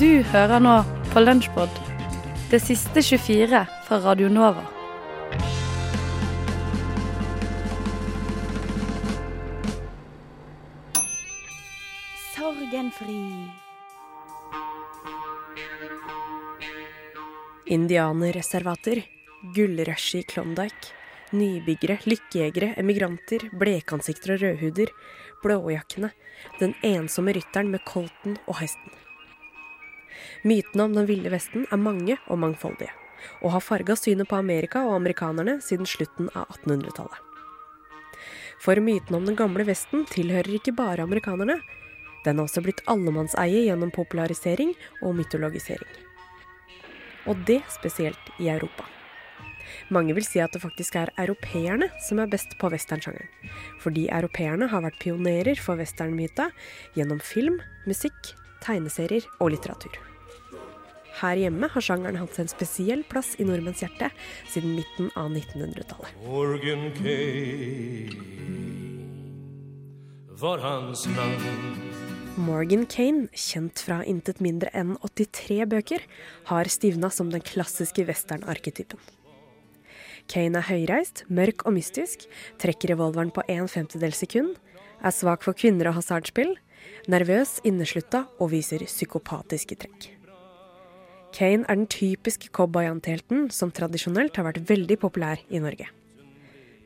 Du hører nå på Lunsjpod, det siste 24 fra Radio Nova. Sorgenfri. Indianerreservater, gullrushet i Klondyke, nybyggere, lykkejegere, emigranter, blekansikter og rødhuder, blåjakkene, den ensomme rytteren med kolten og hesten. Mytene om den ville vesten er mange og mangfoldige, og har farga synet på Amerika og amerikanerne siden slutten av 1800-tallet. For myten om den gamle vesten tilhører ikke bare amerikanerne. Den har også blitt allemannseie gjennom popularisering og mytologisering. Og det spesielt i Europa. Mange vil si at det faktisk er europeerne som er best på westernsjangeren. Fordi europeerne har vært pionerer for westernmyta gjennom film, musikk, tegneserier og litteratur. Her hjemme har sjangeren hatt en spesiell plass i nordmenns hjerte siden midten av 1900-tallet. Morgan Kane var hans navn. Morgan Kane, kjent fra intet mindre enn 83 bøker, har stivna som den klassiske westernarketypen. Kane er høyreist, mørk og mystisk, trekker revolveren på en femtedel sekund, er svak for kvinner og hasardspill, nervøs, inneslutta og viser psykopatiske trekk. Kane er den typiske cowboyantelten som tradisjonelt har vært veldig populær i Norge.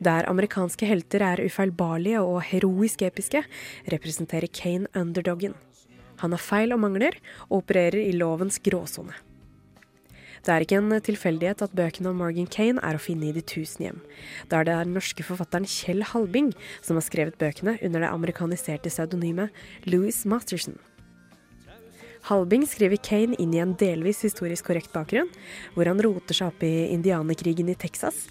Der amerikanske helter er ufeilbarlige og heroisk episke, representerer Kane underdoggen. Han har feil og mangler, og opererer i lovens gråsone. Det er ikke en tilfeldighet at bøkene om Morgan Kane er å finne i De tusen hjem. Da er det den norske forfatteren Kjell Halbing som har skrevet bøkene under det amerikaniserte pseudonymet Louis Masterson. Halbing skriver Kane inn i en delvis historisk korrekt bakgrunn, hvor han roter seg opp i indianerkrigen i Texas,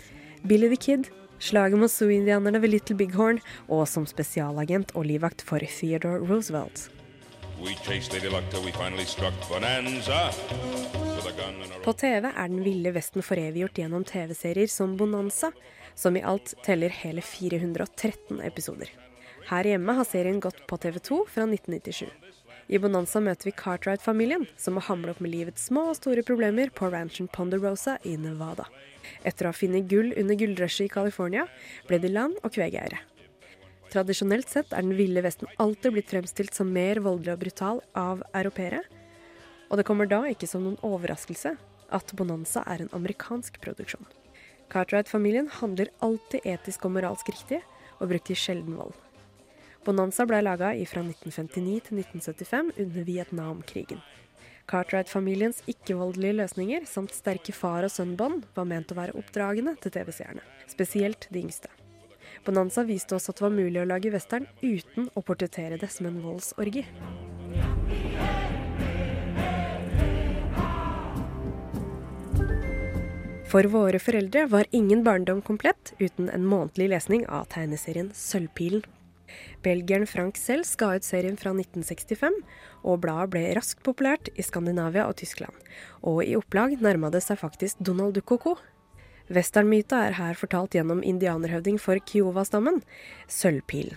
Billy the Kid, slaget mot Sioux-indianerne ved Little Bighorn, og som spesialagent og livvakt for Theodore Roosevelt. På TV er Den ville vesten foreviggjort gjennom TV-serier som Bonanza, som i alt teller hele 413 episoder. Her hjemme har serien gått på TV2 fra 1997. I Bonanza møter vi Cartwright-familien, som må hamle opp med livets små og store problemer på ranchen Ponderosa i Nevada. Etter å ha funnet gull under gullrushet i California, ble de land- og kvegeiere. Tradisjonelt sett er den ville vesten alltid blitt fremstilt som mer voldelig og brutal av europeere. Og det kommer da ikke som noen overraskelse at Bonanza er en amerikansk produksjon. Cartwright-familien handler alltid etisk og moralsk riktig, og bruker sjelden vold. Bonanza ble laga fra 1959 til 1975 under Vietnamkrigen. Cartwright-familiens ikke-voldelige løsninger samt sterke far- og sønn-bånd var ment å være oppdragende til TV-seerne, spesielt de yngste. Bonanza viste oss at det var mulig å lage western uten å portrettere det som en voldsorgi. For våre foreldre var ingen barndom komplett uten en månedlig lesning av tegneserien Sølvpilen Belgieren Frank selv ga ut serien fra 1965, og bladet ble raskt populært i Skandinavia og Tyskland. Og i opplag nærma det seg faktisk Donald co. Westernmyta er her fortalt gjennom indianerhøvding for Kiowa-stammen, Sølvpilen.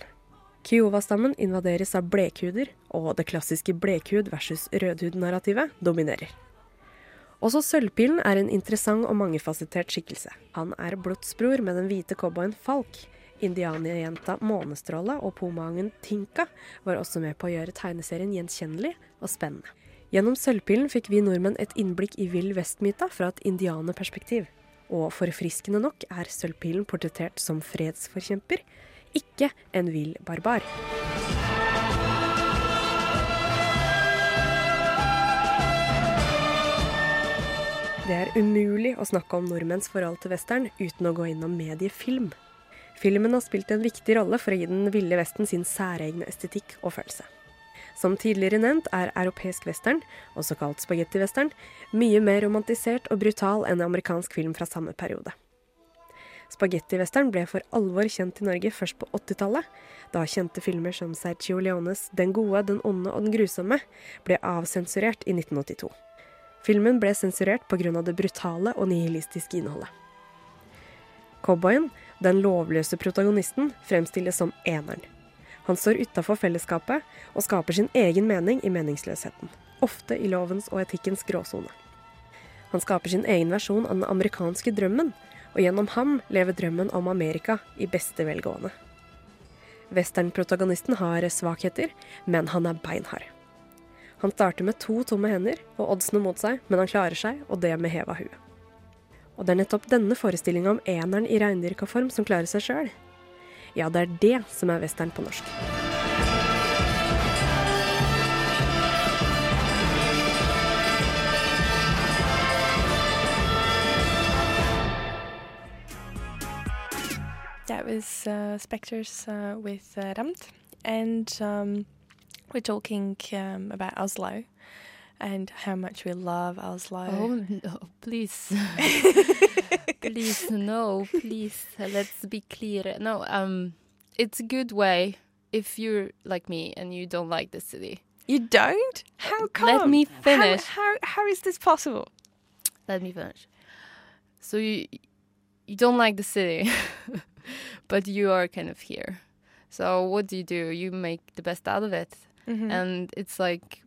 Kiowa-stammen invaderes av blekhuder, og det klassiske blekhud versus rødhud-narrativet dominerer. Også Sølvpilen er en interessant og mangefasettert skikkelse. Han er blodsbror med den hvite cowboyen Falk, Indianerjenta Månestråle og pomangen Tinka var også med på å gjøre tegneserien gjenkjennelig og spennende. Gjennom Sølvpillen fikk vi nordmenn et innblikk i vill vest-myta fra et indianerperspektiv. Og forfriskende nok er Sølvpillen portrettert som fredsforkjemper, ikke en vill barbar. Det er umulig å snakke om nordmenns forhold til western uten å gå innom mediefilm. Filmen har spilt en viktig rolle for å gi den ville vesten sin særegne estetikk og følelse. Som tidligere nevnt er europeisk western, også kalt spagettivestern, mye mer romantisert og brutal enn amerikansk film fra samme periode. Spagettivestern ble for alvor kjent i Norge først på 80-tallet, da kjente filmer som Sergio Leones Den gode, den onde og den grusomme ble avsensurert i 1982. Filmen ble sensurert pga. det brutale og nihilistiske innholdet. Cowboyen den lovløse protagonisten fremstilles som eneren. Han står utafor fellesskapet og skaper sin egen mening i meningsløsheten. ofte i lovens og etikkens gråsone. Han skaper sin egen versjon av den amerikanske drømmen, og gjennom ham lever drømmen om Amerika i beste velgående. Westernprotagonisten har svakheter, men han er beinhard. Han starter med to tomme hender og oddsene mot seg, men han klarer seg, og det med heva hue. Og det er nettopp denne forestillinga om eneren i reindyrka-form som klarer seg sjøl. Ja, det er det som er western på norsk. That was uh, Spectres uh, with uh, Ramt, and um, we're talking um, about Oslo and how much we love Oslo. Oh, no, please. please, no, please. Let's be clear. No, um, it's a good way if you're like me and you don't like the city. You don't? How come? Let me finish. how, how is this possible? Let me finish. So you you don't like the city, but you are kind of here. So what do you do? You make the best out of it, Mhm. and it's like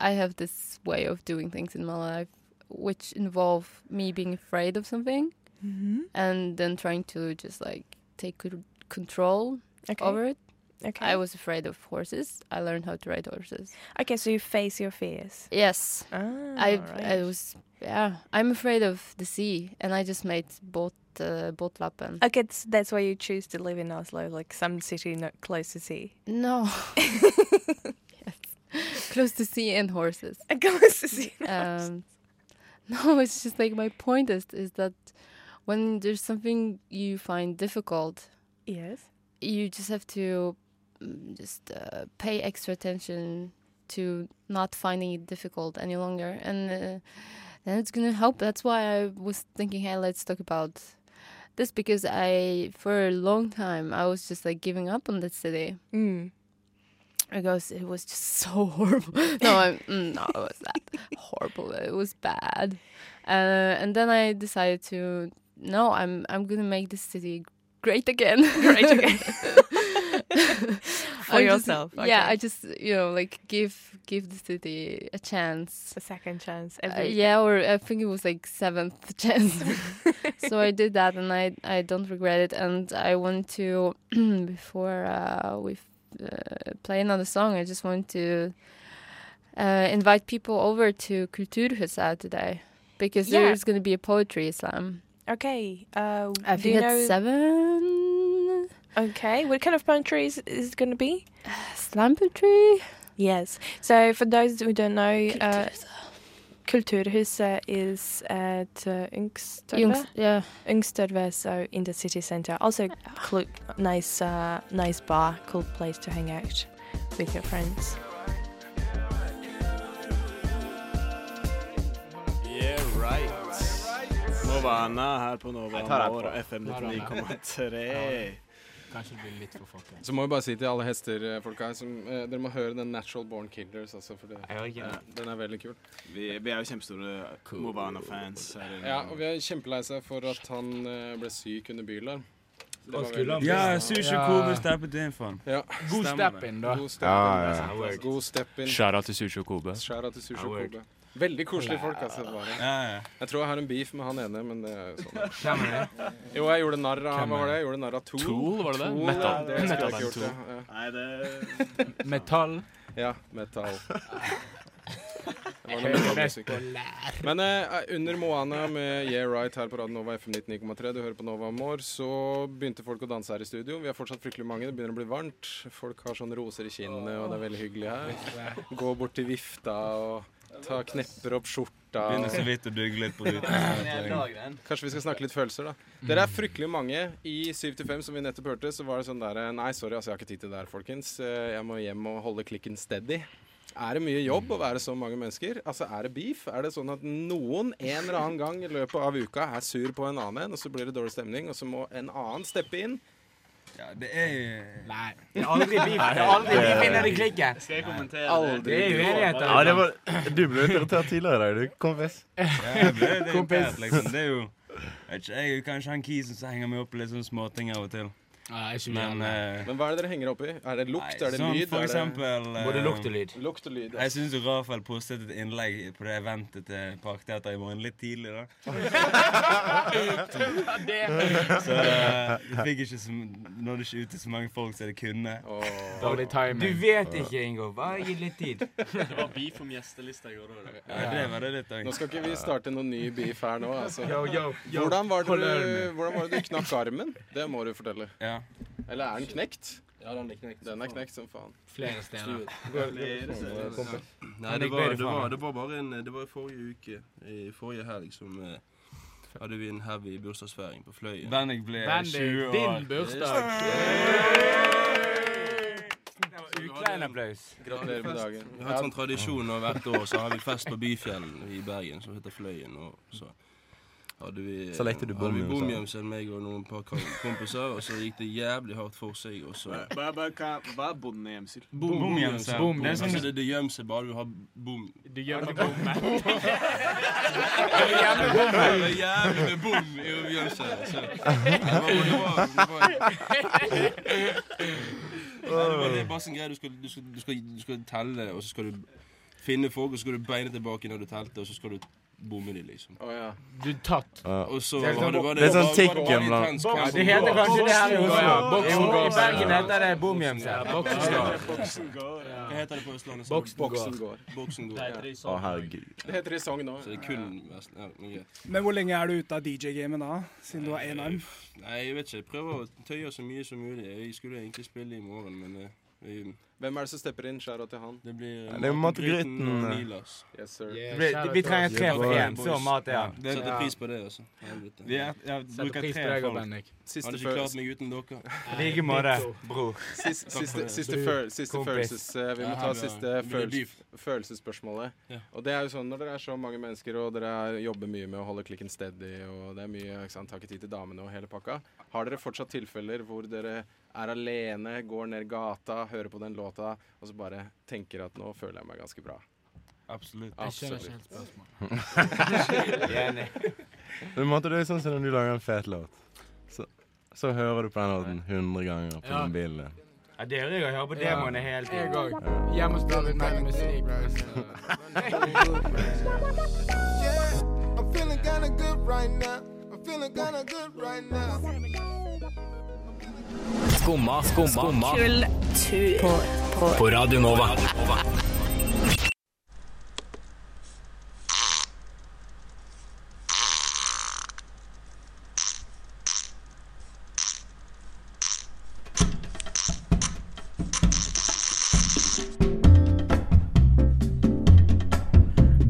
I have this way of doing things in my life, which involve me being afraid of something Mhm. and then trying to just like take control Okay. over it. okay. I was afraid of horses. I learned how to ride horses. okay, so you face your fears. Yes, Ah, I right. I was yeah. I'm afraid of the sea, and I just made boat uh, båtlappen. Okay, that's, that's why you choose to live in Oslo, like some city not close to sea. No. Close to sea and horses. close to sea. Um, no, it's just like my point is is that when there's something you find difficult, yes. you just have to mm, just uh, pay extra attention to not finding it difficult any longer, and uh, then it's gonna help. That's why I was thinking, hey, let's talk about this because I, for a long time, I was just like giving up on the city Mm. Because it was just so horrible. no, I'm, mm, no, it was that horrible. It was bad, uh, and then I decided to no, I'm I'm gonna make this city great again. Great again. For I'm just- yourself, Yeah. I just you know like give give the city a chance. A second chance. Uh, yeah, or I think it was like seventh chance. so I did that, and I I don't regret it. And I want to before uh, we uh, play another song, I just want to uh, invite people over to Kulturhuset today because Yeah. there's going to be a poetry slam. Okay. Uh, I think you at know? seven. Okay. What kind of poetry is, is it going to be? Slam poetry. Yes. So for those who don't know, uh, Kulturhuset is at uh, Yngstødve. Jungs, yeah. Yngstødve, so in the city center. Also, nice, uh, nice bar, cool place to hang out with your friends. Yeah, right. Movana her på Nova FM 99,3. Kanskje det blir litt for fucka. Så må vi bare si til alle hesterfolk her som, eh, Dere må høre den Natural Born Killers, altså, for det, ja, det. den er veldig kul. Vi, vi er jo kjempestore Cool. Movana-fans. her. Ja, og vi er kjempelei seg for at han eh, ble syk under bylarm. Det Og var veldig- Ja, Sushi Kobe steppet inn for han. Ja, God stemmer step in, da. God step Ja, in. ja, ja. God step in. Shout-out til Sushi og Kobe. Shout-out til Sushi og. Kobe. Veldig koselige folk, altså. det var det. Ja, ja. Jeg tror jeg har en beef med han ene, men det er jo sånn. Jo, jeg gjorde narr av Hva var det? Jeg gjorde narr av Tool. Tool, var det det? Tool, Metal. Ja, det skulle jeg Metal ikke gjort. Ja, ja. Nei, det Metall. ja metal. Noe metallmusikk. Men eh, under Moana med Yeah Right her på Radio Nova FM 99,3, du hører på Nova Amor, så begynte folk å danse her i studio. Vi er fortsatt fryktelig mange, det begynner å bli varmt. Folk har sånne roser i kinnene, og det er veldig hyggelig her. Gå bort til vifta og ta knepper opp skjorta. Begynner så vidt å dugge litt på ruten. Kanskje vi skal snakke litt følelser, da. Dere er fryktelig mange. I 7-5, som vi nettopp hørte, så var det sånn derre Nei, sorry, altså, jeg har ikke tid til det her, folkens. Eh, Jeg må hjem og holde klikken steady. Er det mye jobb å være så mange mennesker? Altså, Er det beef? Er det sånn at noen en eller annen gang i løpet av uka er sur på en annen en, og så blir det dårlig stemning, og så må en annen steppe inn? Ja, det er Nei. Det er aldri beef. Det er aldri beef innen i klikken. Skal jeg kommentere Aldri. Det er uenigheter. Ja, det var, du ble litt irritert tidligere i dag, kompis. Ja, jeg ble irritert, liksom. Det er jo jeg vet ikke, jeg er jo kanskje han kisen som henger meg opp i litt sånne småting av og til. Nei, ikke Men mye. eh, Men hva er det dere henger opp i? Er det lukt? Nei, er det sånn lyd? For er det... eh, Både lukt og lyd. Lukt og lyd. ja. Jeg syns Rafael postet et innlegg på det eventet til Parkteatret i morgen litt tidlig, da. Så uh, fikk ikke så, nådde ikke ut til så mange folk som det kunne. Oh. Dårlig timing. Du vet ikke, Ingo. Bare gi litt tid. Det var beef om gjestelista i går òg. Ja, det var det litt Nå skal ikke vi starte noen ny beef her nå, altså. Yo, yo, yo. Hvordan var det hvordan var det du knakk armen? Det må du fortelle. Ja. Eller er den knekt? Ja, den er knekt. Den er knekt som faen. Flere steder. Nei, det var, det, var, det var bare en Det var i forrige uke, i forrige helg, som eh, hadde vi en heavy bursdagsfeiring på Fløyen. Bendik ble 20 år. din bursdag. Uklein applaus. Gratulerer med dagen. Vi har hatt sånn tradisjon og hvert år, så har vi fest på Byfjellen i Bergen som heter Fløyen. Og så hadde vi Så lekte du hadde vi bomgjemsel. bomgjemsel, meg og noen par kom- kompiser, og så gikk det jævlig hardt for seg, og så hva, hva er bondegjemsel? Bomgjemsel. Bom, det er sånn- Altså, det, det gjemmer seg bare du har bom. Du det bommen. Det er jævlig med bom i gjemselet. Det var- det er bare sånn greie. Du skal, du, du, du skal telle, og så skal du finne folk, og så skal du beine tilbake når du telte, og så skal du bomme de, liksom. Å ja. Du tatt. Ja. Og så Det er sånn- var det, var det det er sånn var- var det tikken blant- Ja, det heter kanskje det her i Oslo. I Bergen heter det bomgjemsel. Hva heter det på Østlandet? Boksen Boksen går. går. Boksen går. Det heter Å, herregud. Det heter i Sogn det er kun men hvor lenge er du ute av DJ-gamet da, siden du har én arm? Nei, jeg vet ikke. Jeg prøver å tøye så mye som mulig. Jeg skulle egentlig spille i morgen, men eh, jeg, Hvem er det som stepper inn? Skjæra til han. det blir Ja, det er Mate Matgryten, og eh. Nilas. Yes, sir. Yeah, Vi, vi trenger tre for én, så mat er han. Setter pris på det, altså. Helvete. Vi er, jeg bruker pris på tre deg og folk. Bendik. Hadde ikke klart meg uten dere. I like måte, bror. siste, Takk siste, det. siste, siste følelses... eh, vi må ta siste følelsesspørsmålet. Og det er jo sånn når dere er så mange mennesker, og dere er, jobber mye med å holde klikken steady, og det er mye ikke sant, Tar ikke tid til damene og hele pakka. Har dere fortsatt tilfeller hvor dere er alene, går ned gata, hører på den låta, og så bare tenker at nå føler jeg meg ganske bra? Absolutt. Jeg skjønner Absolutt. ikke helt spørsmålet. Jeg. Men måtte det er sånn som når du lager en fet låt. Så, så hører du på den låten 100 ganger på Ja. mobilen din. Ja, dere jeg hører på demoene hele Jeg tiden. òg. Hjemme hos David mer musikk. I'm feeling kinda good right now. I'm feeling kinda good right now. Skumma, skumma, skumma. Kultur. På, på. på Radio Nova.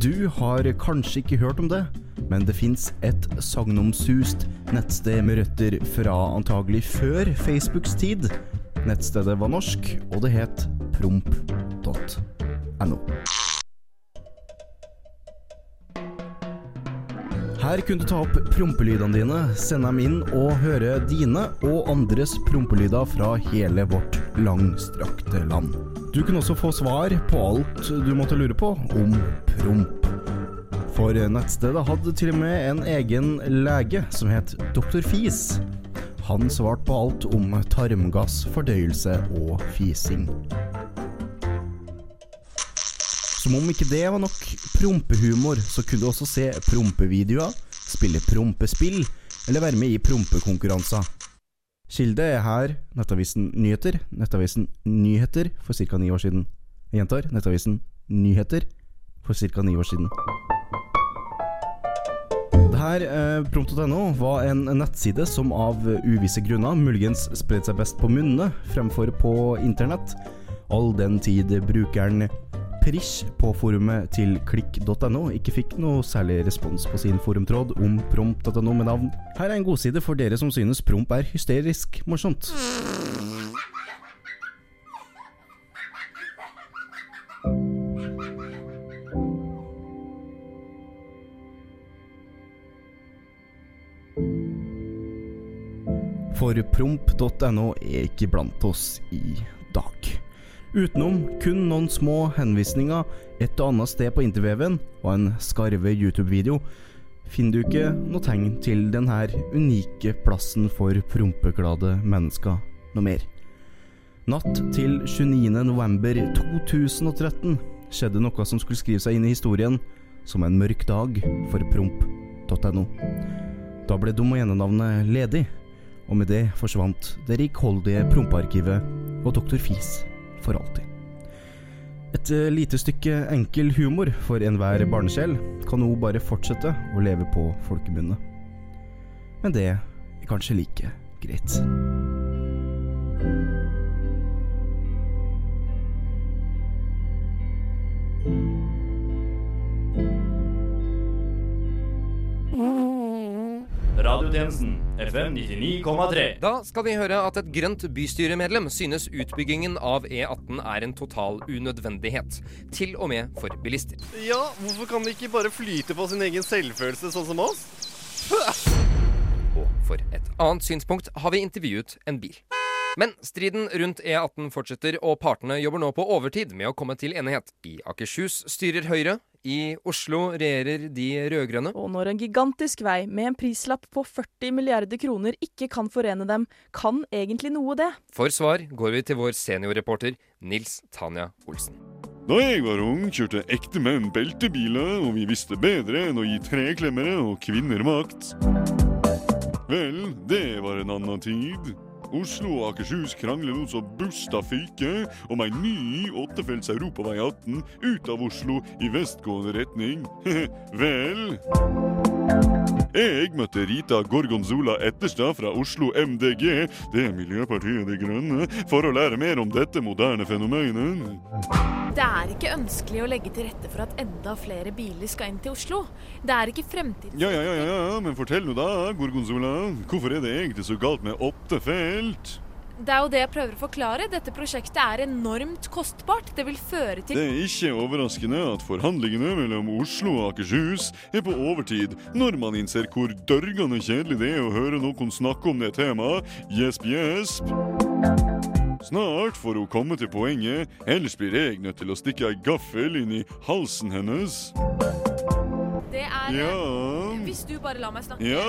Du har kanskje ikke hørt om det, men det fins et sagnomsust nettsted med røtter fra antagelig før Facebooks tid. Nettstedet var norsk, og det het promp.no. Her kunne du ta opp prompelydene dine, sende dem inn og høre dine og andres prompelyder fra hele vårt langstrakte land. Du kunne også få svar på alt du måtte lure på om promp. For nettstedet hadde til og med en egen lege som het Dr. Fis. Han svarte på alt om tarmgass, fordøyelse og fising. Som om ikke det var nok prompehumor, så kunne du også se prompevideoer, spille prompespill eller være med i prompekonkurranser. Kilde er her Nettavisen Nyheter. Nettavisen Nyheter for ca. ni år siden. Jeg gjentar Nettavisen Nyheter for ca. ni år siden. Her, eh, Prompt.no, var en nettside som av uvisse grunner muligens spredde seg best på munnene fremfor på internett, all den tid brukeren Prish på forumet til klikk.no ikke fikk noe særlig respons på sin forumtråd om prompt.no med navn. Her er en godside for dere som synes promp er hysterisk morsomt. For promp.no er ikke blant oss i dag. Utenom kun noen små henvisninger et og annet sted på interveven og en skarve YouTube-video, finner du ikke noe tegn til denne unike plassen for prompeglade mennesker noe mer. Natt til 29. november 2013 skjedde noe som skulle skrive seg inn i historien som en mørk dag for promp.no. Da ble domenenavnet ledig, og med det forsvant det rikholdige prompearkivet og Dr. Fis for alltid. Et eh, lite stykke enkel humor for enhver barnesjel kan nå bare fortsette å leve på folkemunne. Men det er kanskje like greit. Radiotjenesten FM 99,3. Da skal vi høre at et grønt bystyremedlem synes utbyggingen av E18 er en total unødvendighet. Til og med for bilister. Ja, hvorfor kan de ikke bare flyte på sin egen selvfølelse, sånn som oss? Og for et annet synspunkt har vi intervjuet en bil. Men striden rundt E18 fortsetter, og partene jobber nå på overtid med å komme til enighet. I Akershus styrer Høyre. I Oslo regjerer de rød-grønne. Og når en gigantisk vei med en prislapp på 40 milliarder kroner ikke kan forene dem, kan egentlig noe det? For svar går vi til vår seniorreporter Nils Tanja Olsen. Da jeg var ung, kjørte ekte menn beltebiler, og vi visste bedre enn å gi treklemmere og kvinner makt. Vel, det var en annen tid. Oslo og Akershus krangler nå så busta fyker om ei ny åttefelts europavei 18 ut av Oslo i vestgående retning. Vel Jeg møtte Rita Gorgonzola Etterstad fra Oslo MDG, det er Miljøpartiet De Grønne, for å lære mer om dette moderne fenomenet. Det er ikke ønskelig å legge til rette for at enda flere biler skal inn til Oslo. Det er ikke fremtiden Ja, ja, ja, ja, men fortell nå da, Gorgonzola. Hvorfor er det egentlig så galt med åtte felt? Det er jo det jeg prøver å forklare. Dette prosjektet er enormt kostbart. Det vil føre til Det er ikke overraskende at forhandlingene mellom Oslo og Akershus er på overtid, når man innser hvor dørgende kjedelig det er å høre noen snakke om det temaet. Gjesp, gjesp. Snart får hun komme til poenget, ellers blir jeg nødt til å stikke ei gaffel inn i halsen hennes. Det er Ja. Hvis du bare lar meg snakke. Ja,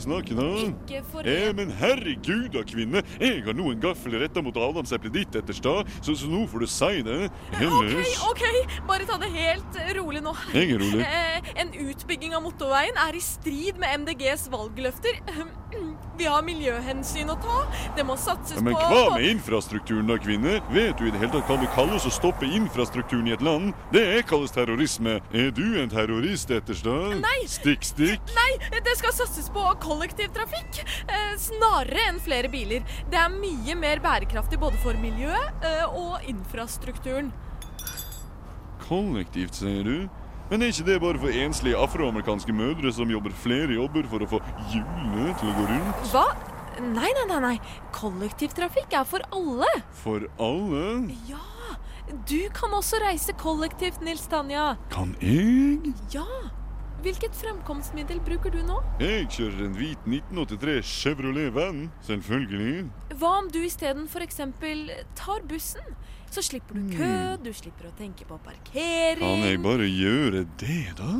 snakke nå. Ikke for Eh, men herregud da, kvinne. Jeg har nå en gaffel retta mot adamseplet ditt, Etterstad, så, så nå får du si det. OK, OK, bare ta det helt rolig nå. Jeg er rolig. Eh, En utbygging av motorveien er i strid med MDGs valgløfter. Vi har miljøhensyn å ta. Det må satses Ja, Men på hva med infrastrukturen da, kvinner? Vet du i det hele tatt hva det kalles å stoppe infrastrukturen i et land? Det kalles terrorisme. Er du en terrorist, Etterstad? Nei. Stikk, stikk. Nei, det skal satses på kollektivtrafikk. Eh, snarere enn flere biler. Det er mye mer bærekraftig både for miljøet eh, og infrastrukturen. Kollektivt, sier du? Men er ikke det bare for enslige afroamerikanske mødre som jobber flere jobber for å få hjulene til å gå rundt? Hva? Nei, nei, nei. nei. Kollektivtrafikk er for alle. For alle? Ja. Du kan også reise kollektivt, Nils Tanja. Kan jeg? Ja. Hvilket fremkomstmiddel bruker du nå? Jeg kjører en hvit 1983 Chevrolet Van, selvfølgelig. Hva om du isteden f.eks. tar bussen? Så slipper du kø, du slipper å tenke på parkering. Kan jeg bare gjøre det, da?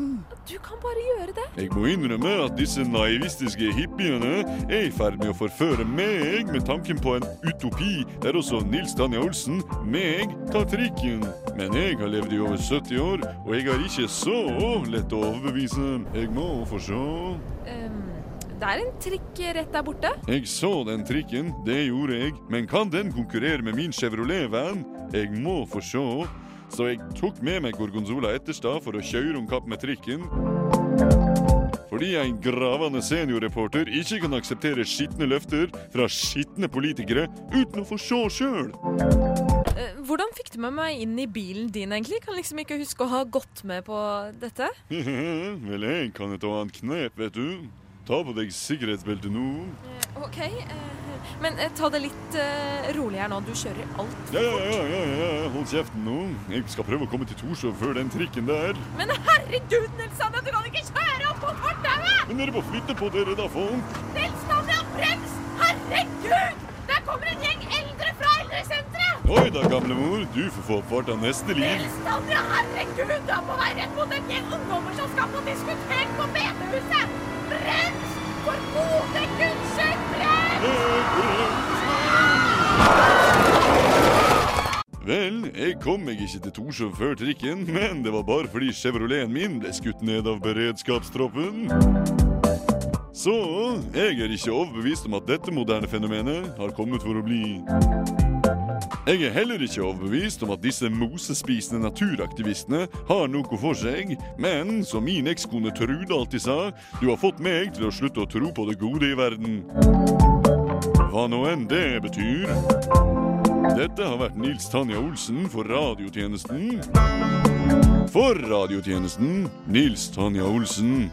Du kan bare gjøre det. Jeg må innrømme at disse naivistiske hippiene er i ferd med å forføre meg med tanken på en utopi der også Nils Tanja Olsen, meg, tar trikken. Men jeg har levd i over 70 år, og jeg har ikke så lett å overbevise. Jeg må få se. Ehm, det er en trikk rett der borte. Jeg så den trikken, det gjorde jeg, men kan den konkurrere med min Chevrolet Van? Jeg må få se. Så jeg tok med meg Gorgonzola Etterstad for å kjøre om kapp med trikken. Fordi en gravende seniorreporter ikke kan akseptere skitne løfter fra skitne politikere uten å få se sjøl. Eh, hvordan fikk du med meg inn i bilen din, egentlig? Kan liksom ikke huske å ha gått med på dette. Vel, jeg kan et annet knep, vet du. Ta på deg sikkerhetsbeltet nå. OK, eh, men eh, ta det litt eh, rolig her nå. Du kjører alt Ja, ja, ja, ja, ja, hold kjeften nå. Jeg skal prøve å komme til Torshov før den trikken der. Men herregud, Nils du kan ikke kjøre opp på fortauet! Men dere må flytte på dere, da, folk. Nils Tanja, brems! Herregud! Der kommer en gjeng eldre fra eldresenteret! Oi da, gamlemor. Du får få opp farta neste liv. Nils Tanja, herregud! Du er på vei rett mot en gjeng ungdommer som skal på diskotek på bedehuset! brent! For gode Guds skyld, brent! Vel, jeg kom meg ikke til Torshov før trikken, men det var bare fordi Chevroleten min ble skutt ned av beredskapstroppen. Så jeg er ikke overbevist om at dette moderne fenomenet har kommet for å bli. Jeg er heller ikke overbevist om at disse mosespisende naturaktivistene har noe for seg, men som min ekskone Trude alltid sa, du har fått meg til å slutte å tro på det gode i verden. Hva nå enn det betyr. Dette har vært Nils Tanja Olsen for radiotjenesten. For radiotjenesten Nils Tanja Olsen.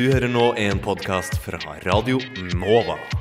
Du hører nå en podkast fra Radio Nova.